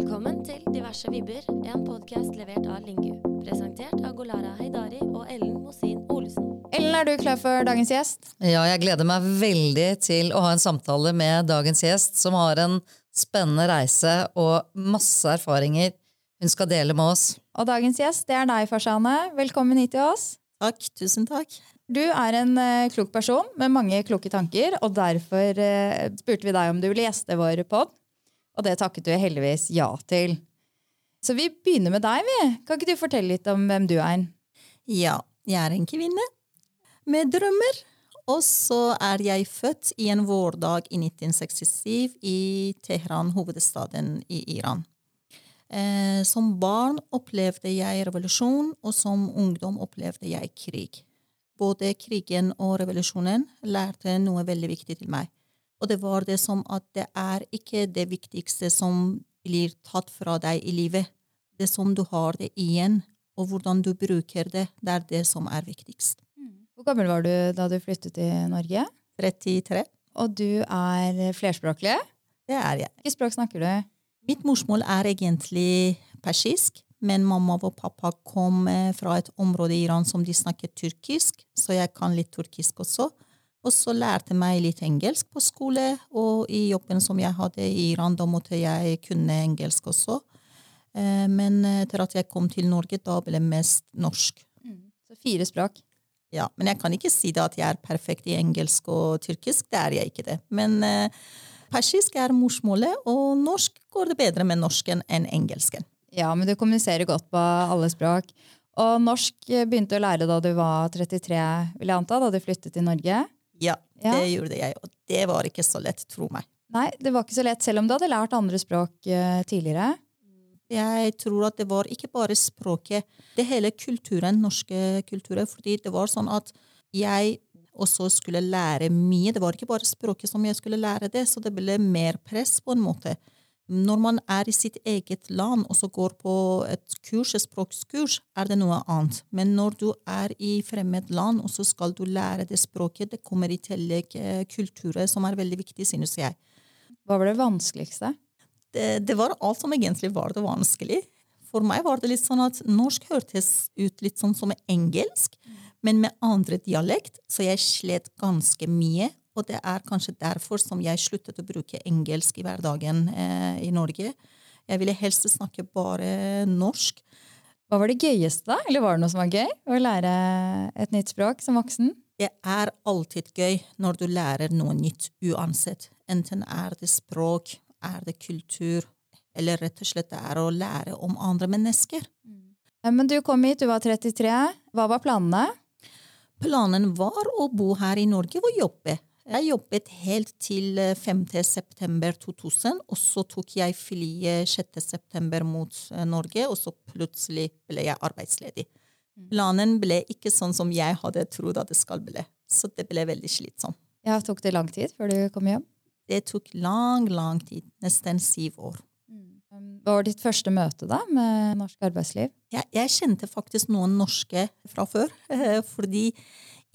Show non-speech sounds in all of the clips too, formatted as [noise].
Velkommen til Diverse vibber, en podkast levert av Lingu. Presentert av Golara Heidari og Ellen Mosin Olesen. Ellen, er du klar for dagens gjest? Ja, jeg gleder meg veldig til å ha en samtale med dagens gjest, som har en spennende reise og masse erfaringer hun skal dele med oss. Og dagens gjest, det er deg, Farsane. Velkommen hit til oss. Takk, tusen takk. Du er en uh, klok person med mange kloke tanker, og derfor uh, spurte vi deg om du ville gjeste vår pod. Og det takket du heldigvis ja til. Så vi begynner med deg, vi. Kan ikke du fortelle litt om hvem du er? Ja, jeg er en kvinne med drømmer. Og så er jeg født i en vårdag i 1967 i Teheran, hovedstaden i Iran. Eh, som barn opplevde jeg revolusjon, og som ungdom opplevde jeg krig. Både krigen og revolusjonen lærte noe veldig viktig til meg. Og det var det som at det er ikke det viktigste som blir tatt fra deg i livet. Det som du har det igjen, og hvordan du bruker det, det er det som er viktigst. Hvor gammel var du da du flyttet til Norge? 33. Og du er flerspråklig? Det er jeg. Hvilket språk snakker du? Mitt morsmål er egentlig persisk, men mamma og pappa kom fra et område i Iran som de snakket tyrkisk, så jeg kan litt turkisk også. Og så lærte jeg meg litt engelsk på skole, og i jobben som jeg hadde i Iran, da måtte jeg kunne engelsk også. Men etter at jeg kom til Norge, da ble det mest norsk. Så fire språk. Ja, men jeg kan ikke si det at jeg er perfekt i engelsk og tyrkisk. Det er jeg ikke det. Men eh, persisk er morsmålet, og norsk går det bedre med norsken enn engelsken. Ja, men du kommuniserer godt på alle språk. Og norsk begynte å lære da du var 33, vil jeg anta, da du flyttet til Norge? Ja, Ja. det gjorde jeg, og det var ikke så lett, tro meg. Nei, det var ikke så lett, selv om du hadde lært andre språk uh, tidligere. Jeg tror at det var ikke bare språket, det hele kulturen, norske kulturen. fordi det var sånn at jeg også skulle lære mye. Det var ikke bare språket som jeg skulle lære det, så det ble mer press på en måte. Når man er i sitt eget land og så går på et kurs, et språkskurs, er det noe annet. Men når du er i fremmed land, og så skal du lære det språket, det kommer i tillegg eh, kulturer som er veldig viktig, synes jeg. Hva var det vanskeligste? det, det var alt som egentlig var det vanskelig. For meg var det litt sånn at norsk hørtes ut litt sånn som engelsk, men med andre dialekt, så jeg slet ganske mye. Og det er kanskje derfor som jeg sluttet å bruke engelsk i hverdagen eh, i Norge. Jeg ville helst snakke bare norsk. Hva var det gøyeste, da? Eller var det noe som var gøy? Å lære et nytt språk som voksen? Det er alltid gøy når du lærer noe nytt, uansett. Enten er det språk, er det kultur, eller rett og slett det er å lære om andre mennesker. Mm. Men du kom hit, du var 33. Hva var planene? Planen var å bo her i Norge og jobbe. Jeg jobbet helt til 5. september 2000, og så tok jeg flyet 6. september mot eh, Norge, og så plutselig ble jeg arbeidsledig. Planen ble ikke sånn som jeg hadde trodd at det skal bli, så det ble veldig slitsomt. Ja, Tok det lang tid før du kom hjem? Det tok lang, lang tid, nesten syv år. Hva var ditt første møte da med norsk arbeidsliv? Jeg, jeg kjente faktisk noen norske fra før, eh, [laughs] fordi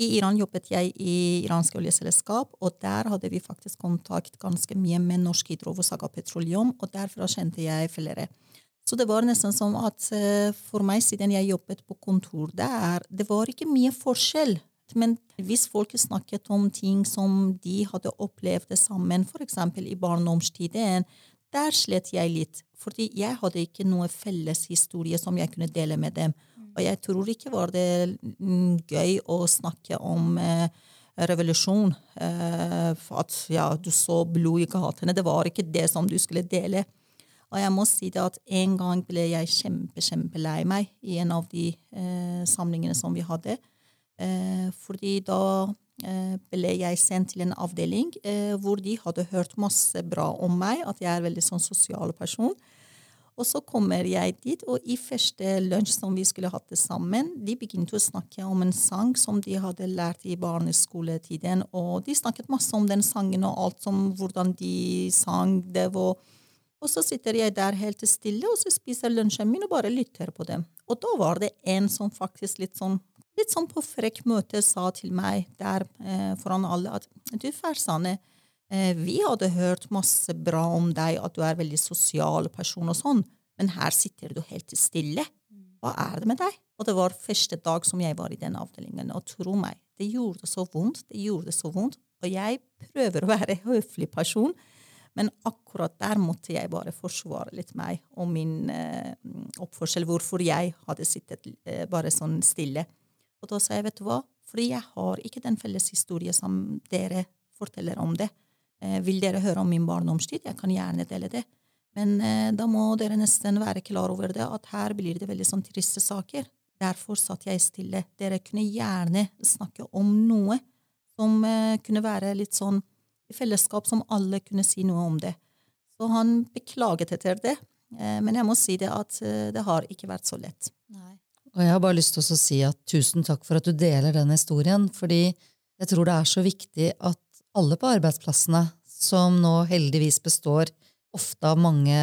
i Iran jobbet jeg i iranske oljeselskap, og der hadde vi faktisk kontakt ganske mye med Norsk Hydro og Saga Petroleum, og derfra kjente jeg flere. Så det var nesten som at eh, for meg, siden jeg jobbet på kontor der, det var ikke mye forskjell. Men hvis folk snakket om ting som de hadde opplevd sammen, f.eks. i barndomstiden, der slet jeg litt. Fordi jeg hadde ikke noe felles historie som jeg kunne dele med dem. Og jeg tror ikke var det gøy å snakke om eh, revolusjon. Eh, for at ja, du så blod i gatene. Det var ikke det som du skulle dele. Og jeg må si det at en gang ble jeg kjempe, kjempelei meg i en av de eh, samlingene som vi hadde. Eh, fordi da eh, ble jeg sendt til en avdeling eh, hvor de hadde hørt masse bra om meg, at jeg er en veldig sånn sosial person. Og så kommer jeg dit, og i første lunsj som vi skulle hatt det sammen, de begynte å snakke om en sang som de hadde lært i barneskoletiden, og de snakket masse om den sangen og alt som hvordan de sang det. Og, og så sitter jeg der helt stille, og så spiser lunsjen min og bare lytter på dem. Og da var det en som faktisk litt sånn litt sånn på frekk møte sa til meg der eh, foran alle at du, Farsane, Eh, vi hadde hørt masse bra om deg, at du er veldig sosial person og sånn, men her sitter du helt stille. Hva er det med deg? Og det var første dag som jeg var i den avdelingen, og tro meg, det gjorde så vondt, det gjorde så vondt, og jeg prøver å være en [laughs] høflig person, men akkurat der måtte jeg bare forsvare litt meg og min eh, oppførsel, hvorfor jeg hadde sittet eh, bare sånn stille. Og da sa jeg, vet du hva, fordi jeg har ikke den felles historie som dere forteller om det. Eh, vil dere høre om min barndomstid? Jeg kan gjerne dele det. Men eh, da må dere nesten være klar over det, at her blir det veldig sånn triste saker. Derfor satt jeg stille. Dere kunne gjerne snakke om noe som eh, kunne være litt sånn i fellesskap som alle kunne si noe om det. Så han beklaget etter det. Eh, men jeg må si det at eh, det har ikke vært så lett. Nei. Og jeg har bare lyst til å si at tusen takk for at du deler den historien, fordi jeg tror det er så viktig at alle på arbeidsplassene, som nå heldigvis består ofte av mange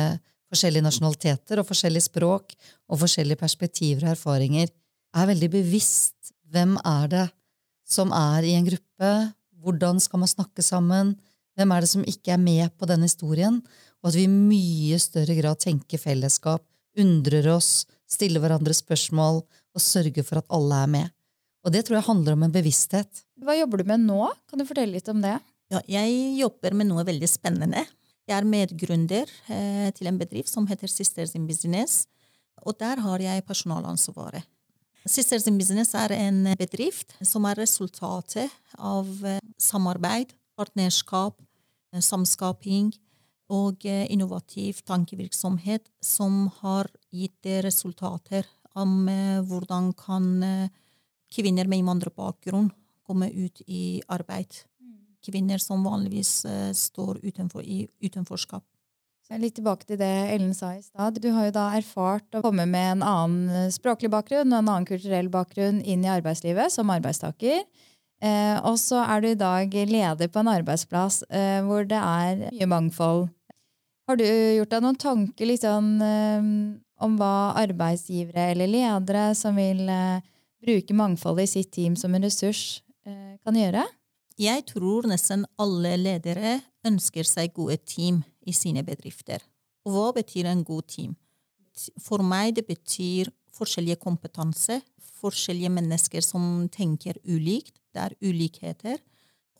forskjellige nasjonaliteter og forskjellige språk og forskjellige perspektiver og erfaringer, er veldig bevisst hvem er det som er i en gruppe, hvordan skal man snakke sammen? Hvem er det som ikke er med på den historien? Og at vi i mye større grad tenker fellesskap, undrer oss, stiller hverandre spørsmål og sørger for at alle er med. Og det tror jeg handler om en bevissthet. Hva jobber du med nå? Kan du fortelle litt om det? Ja, jeg jobber med noe veldig spennende. Jeg er medgründer eh, til en bedrift som heter Sisters in Business. Og der har jeg personalansvaret. Sisters in Business er en bedrift som er resultatet av eh, samarbeid, partnerskap, eh, samskaping og innovativ tankevirksomhet som har gitt resultater om hvordan kan kvinner med innvandrerbakgrunn komme ut i arbeid. Kvinner som vanligvis står utenfor, i utenforskap. Litt tilbake til det Ellen sa i stad. Du har jo da erfart å komme med en annen eh, språklig bakgrunn og en annen kulturell bakgrunn inn i arbeidslivet som arbeidstaker. Eh, og så er du i dag leder på en arbeidsplass eh, hvor det er mye mangfold. Har du gjort deg noen tanker liksom, eh, om hva arbeidsgivere eller ledere som vil eh, bruke mangfoldet i sitt team som en ressurs, eh, kan gjøre? Jeg tror nesten alle ledere ønsker seg gode team i sine bedrifter. Og hva betyr en god team? For meg det betyr forskjellige kompetanse, forskjellige mennesker som tenker ulikt, det er ulikheter,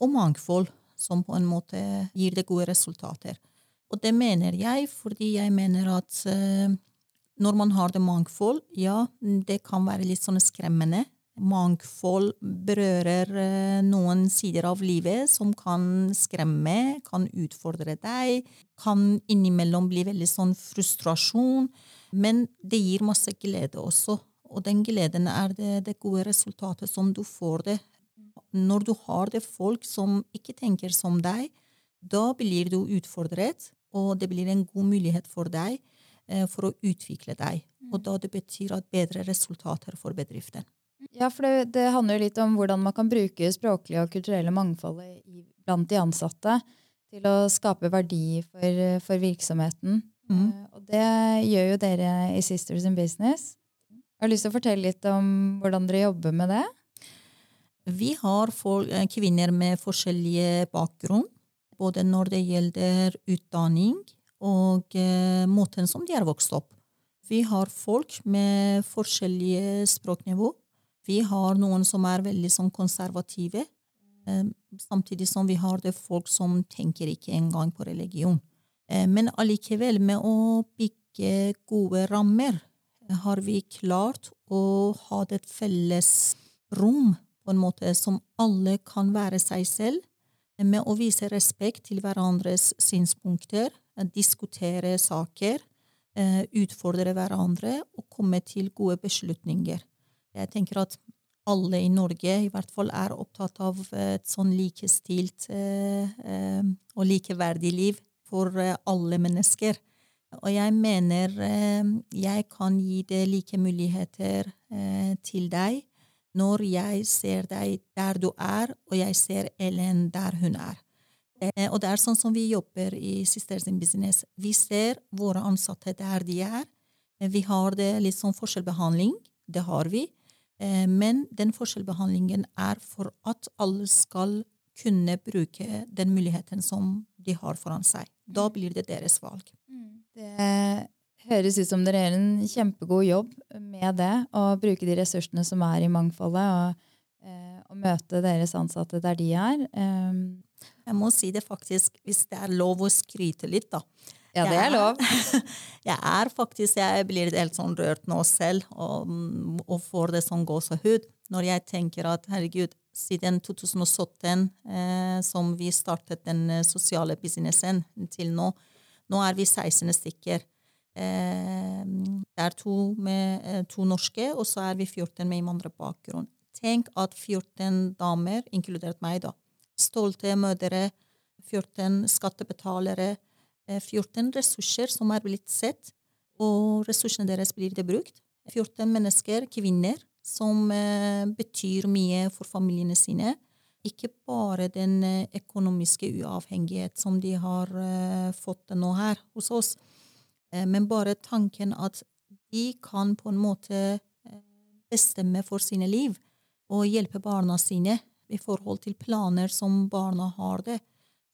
og mangfold som på en måte gir det gode resultater. Og det mener jeg fordi jeg mener at uh, når man har det mangfold, ja, det kan være litt sånn skremmende mangfold berører eh, noen sider av livet som kan skremme, kan utfordre deg, kan innimellom bli veldig sånn frustrasjon. Men det gir masse glede også, og den gleden er det, det gode resultatet som du får det. Når du har det folk som ikke tenker som deg, da blir du utfordret, og det blir en god mulighet for deg for å utvikle deg. Og da det betyr at bedre resultater for bedriften. Ja, for det, det, handler jo litt om hvordan man kan bruke språklige og kulturelle mangfoldet blant de ansatte til å skape verdi for, for virksomheten. Mm. Uh, og det gjør jo dere i Sisters in Business. Jeg har lyst til å fortelle litt om hvordan dere jobber med det. Vi har eh, kvinner med forskjellige bakgrunn, både når det gjelder utdanning og uh, måten som de er vokst opp. Vi har folk med forskjellige språknivå vi har noen som er veldig sånn konservative, eh, samtidig som vi har det folk som tenker ikke engang på religion. Eh, men allikevel, med å bygge gode rammer, har vi klart å ha et felles rom på en måte som alle kan være seg selv, med å vise respekt til hverandres synspunkter, diskutere saker, eh, utfordre hverandre og komme til gode beslutninger. Jeg tenker at alle i Norge i hvert fall er opptatt av et sånn likestilt eh, eh, og likeverdig liv for eh, alle mennesker. Og jeg mener eh, jeg kan gi deg like muligheter eh, til deg når jeg ser deg der du er, og jeg ser Ellen der hun er. Eh, og det er sånn som vi jobber i Sisters in Business. Vi ser våre ansatte der de er. Vi har det litt sånn forskjellbehandling. Det har vi. Eh, men den forskjellbehandlingen er for at alle skal kunne bruke den muligheten som de har foran seg. Da blir det deres valg. Det høres ut som dere gjør en kjempegod jobb med det, å bruke de ressursene som er i mangfoldet, og, eh, og møte deres ansatte der de er. Jeg må si det faktisk, hvis det er lov å skryte litt, da. ja, det er lov. [laughs] Jeg er faktisk, jeg blir helt sånn rørt nå selv, og, og får det sånn gåsehud når jeg tenker at herregud, siden 2017, eh, som vi startet den eh, sosiale businessen til nå, nå er vi 16 stykker. Eh, det er to, med, eh, to norske, og så er vi 14 med innvandrerbakgrunn. Tenk at 14 damer, inkludert meg, da, stolte mødre, 14 skattebetalere, eh, 14 ressurser som er blitt sett, og ressursene deres blir det brukt. 14 mennesker, kvinner, som eh, betyr mye for familiene sine. Ikke bare den eh, økonomiske uavhengighet som de har eh, fått nå her hos oss, eh, men bare tanken at de kan på en måte eh, bestemme for sine liv og hjelpe barna sine i forhold til planer som barna har det.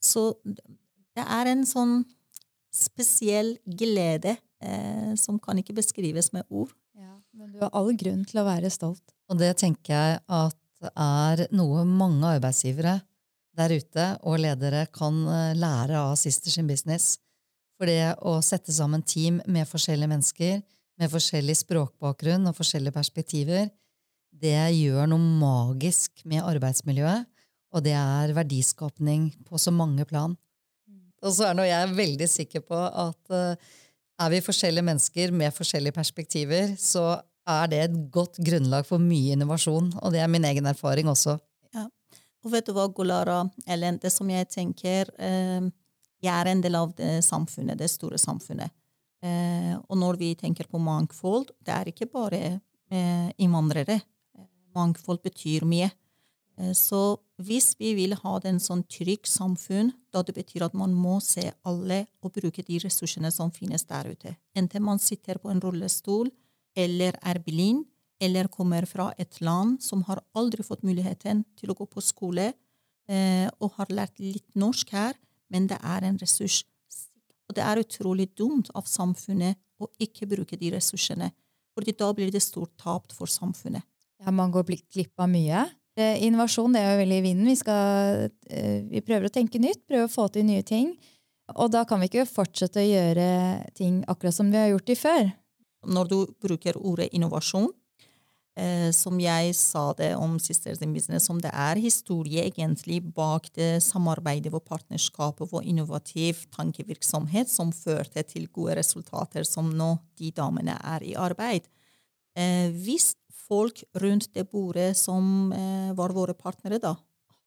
Så det er en sånn spesiell glede eh, som kan ikke beskrives med ord. Ja, men du har all grunn til å være stolt. Og det tenker jeg at er noe mange arbeidsgivere der ute og ledere kan eh, lære av Sisters in Business. For det å sette sammen team med forskjellige mennesker, med forskjellig språkbakgrunn og forskjellige perspektiver, det gjør noe magisk med arbeidsmiljøet, og det er verdiskapning på så mange plan. Og så er nå jeg veldig sikker på at uh, er vi forskjellige mennesker med forskjellige perspektiver, så er det et godt grunnlag for mye innovasjon, og det er min egen erfaring også. Ja. Og vet du hva, Golara, Ellen, det som jeg tenker uh, Jeg er en del av det samfunnet, det store samfunnet. Uh, og når vi tenker på mangfold, det er ikke bare innvandrere. Mangfold betyr mye. Eh, så hvis vi vil ha en sånn trygg samfunn, da det betyr at man må se alle og bruke de ressursene som finnes der ute. Enten man sitter på en rullestol, eller er blind, eller kommer fra et land som har aldri fått muligheten til å gå på skole, eh, og har lært litt norsk her, men det er en ressurs. Og det er utrolig dumt av samfunnet å ikke bruke de ressursene, fordi da blir det stort tap for samfunnet. Ja, man går glipp av mye. Innovasjon det er jo veldig i vinden. Vi, skal, eh, vi prøver å tenke nytt, prøver å få til nye ting. Og da kan vi ikke fortsette å gjøre ting akkurat som vi har gjort de før. Når du bruker ordet innovasjon, eh, som jeg sa det om Sisters in Business, som det er historie egentlig bak det samarbeidet og partnerskapet og innovativ tankevirksomhet som førte til gode resultater som nå de damene er i arbeid. Eh, hvis folk rundt det bordet som eh, var våre partnere da,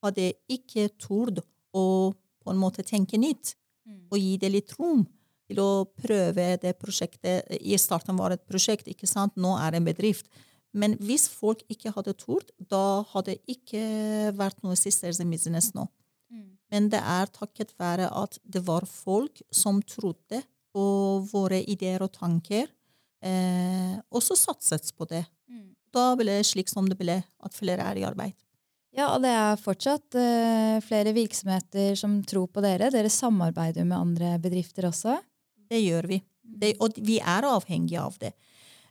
hadde ikke tord å på en måte tenke nytt og gi det litt rom til å prøve det prosjektet. I starten var det et prosjekt, ikke sant? nå er det en bedrift. Men hvis folk ikke hadde tort, da hadde det ikke vært noe Sisters in Business nå. Men det er takket være at det var folk som trodde på våre ideer og tanker, eh, og så satset på det. Da ble det slik som det ble, at flere er i arbeid. Ja, og det er fortsatt uh, flere virksomheter som tror på dere. Dere samarbeider med andre bedrifter også. Det gjør vi. Det, og vi er avhengige av det.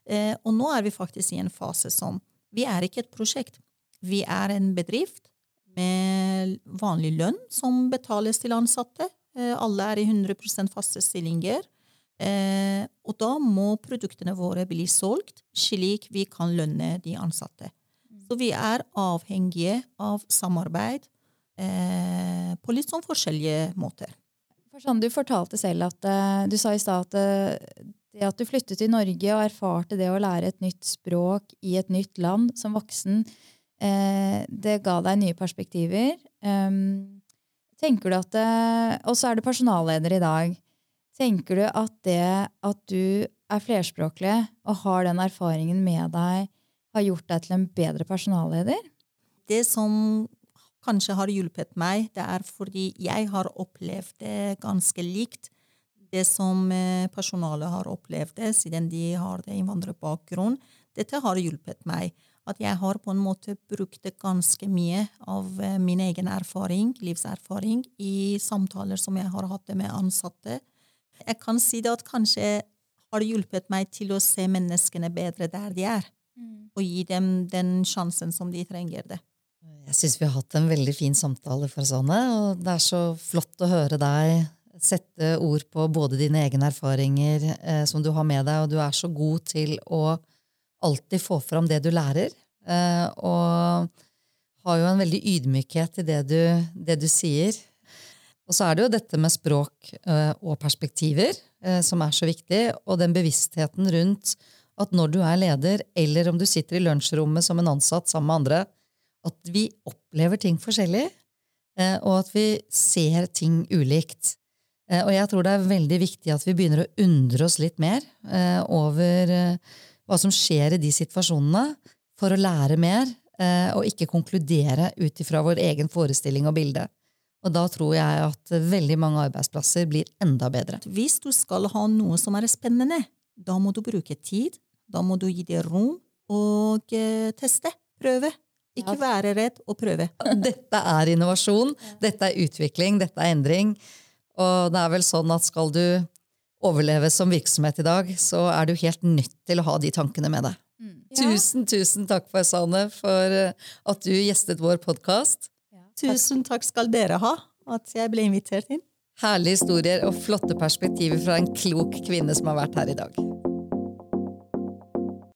Uh, og nå er vi faktisk i en fase som Vi er ikke et prosjekt. Vi er en bedrift med vanlig lønn som betales til ansatte. Uh, alle er i 100% faste stillinger. Eh, og da må produktene våre bli solgt, slik vi kan lønne de ansatte. Så vi er avhengige av samarbeid eh, på litt sånn forskjellige måter. Sånn, Du fortalte selv at uh, du sa i stad at uh, det at du flyttet til Norge og erfarte det å lære et nytt språk i et nytt land som voksen, eh, det ga deg nye perspektiver. Um, tenker du at det, Og så er du personalleder i dag. Tenker du at det at du er flerspråklig og har den erfaringen med deg, har gjort deg til en bedre personalleder? Det som kanskje har hjulpet meg, det er fordi jeg har opplevd det ganske likt det som personalet har opplevd det, siden de har det innvandrerbakgrunn. Dette har hjulpet meg. at jeg har på en måte brukt ganske mye av eh, min egen erfaring, livserfaring, i samtaler som jeg har hatt med ansatte. Jeg kan si det at kanskje har det hjulpet meg til å se menneskene bedre der de er, og gi dem den sjansen som de trenger det. Jeg syns vi har hatt en veldig fin samtale, for sånne, og det er så flott å høre deg sette ord på både dine egne erfaringer eh, som du har med deg, og du er så god til å alltid få fram det du lærer. Eh, og har jo en veldig ydmykhet i det du, det du sier. Og så er det jo dette med språk eh, og perspektiver eh, som er så viktig, og den bevisstheten rundt at når du er leder, eller om du sitter i lunsjrommet som en ansatt sammen med andre, at vi opplever ting forskjellig, eh, og at vi ser ting ulikt. Og jeg tror det er veldig viktig at vi begynner å undre oss litt mer over hva som skjer i de situasjonene, for å lære mer, og ikke konkludere ut ifra vår egen forestilling og bilde. Og da tror jeg at veldig mange arbeidsplasser blir enda bedre. Hvis du skal ha noe som er spennende, da må du bruke tid, da må du gi det rom og teste, prøve. Ikke være redd og prøve. [laughs] Dette er innovasjon, dette er utvikling, dette er endring. Og det er vel sånn at skal du overleve som virksomhet i dag, så er du helt nødt til å ha de tankene med deg. Mm. Tusen, tusen takk, Farzane, for eh, at du gjestet vår podkast. Tusen takk skal dere ha, at jeg ble invitert inn. Herlige historier og flotte perspektiver fra en klok kvinne som har vært her i dag.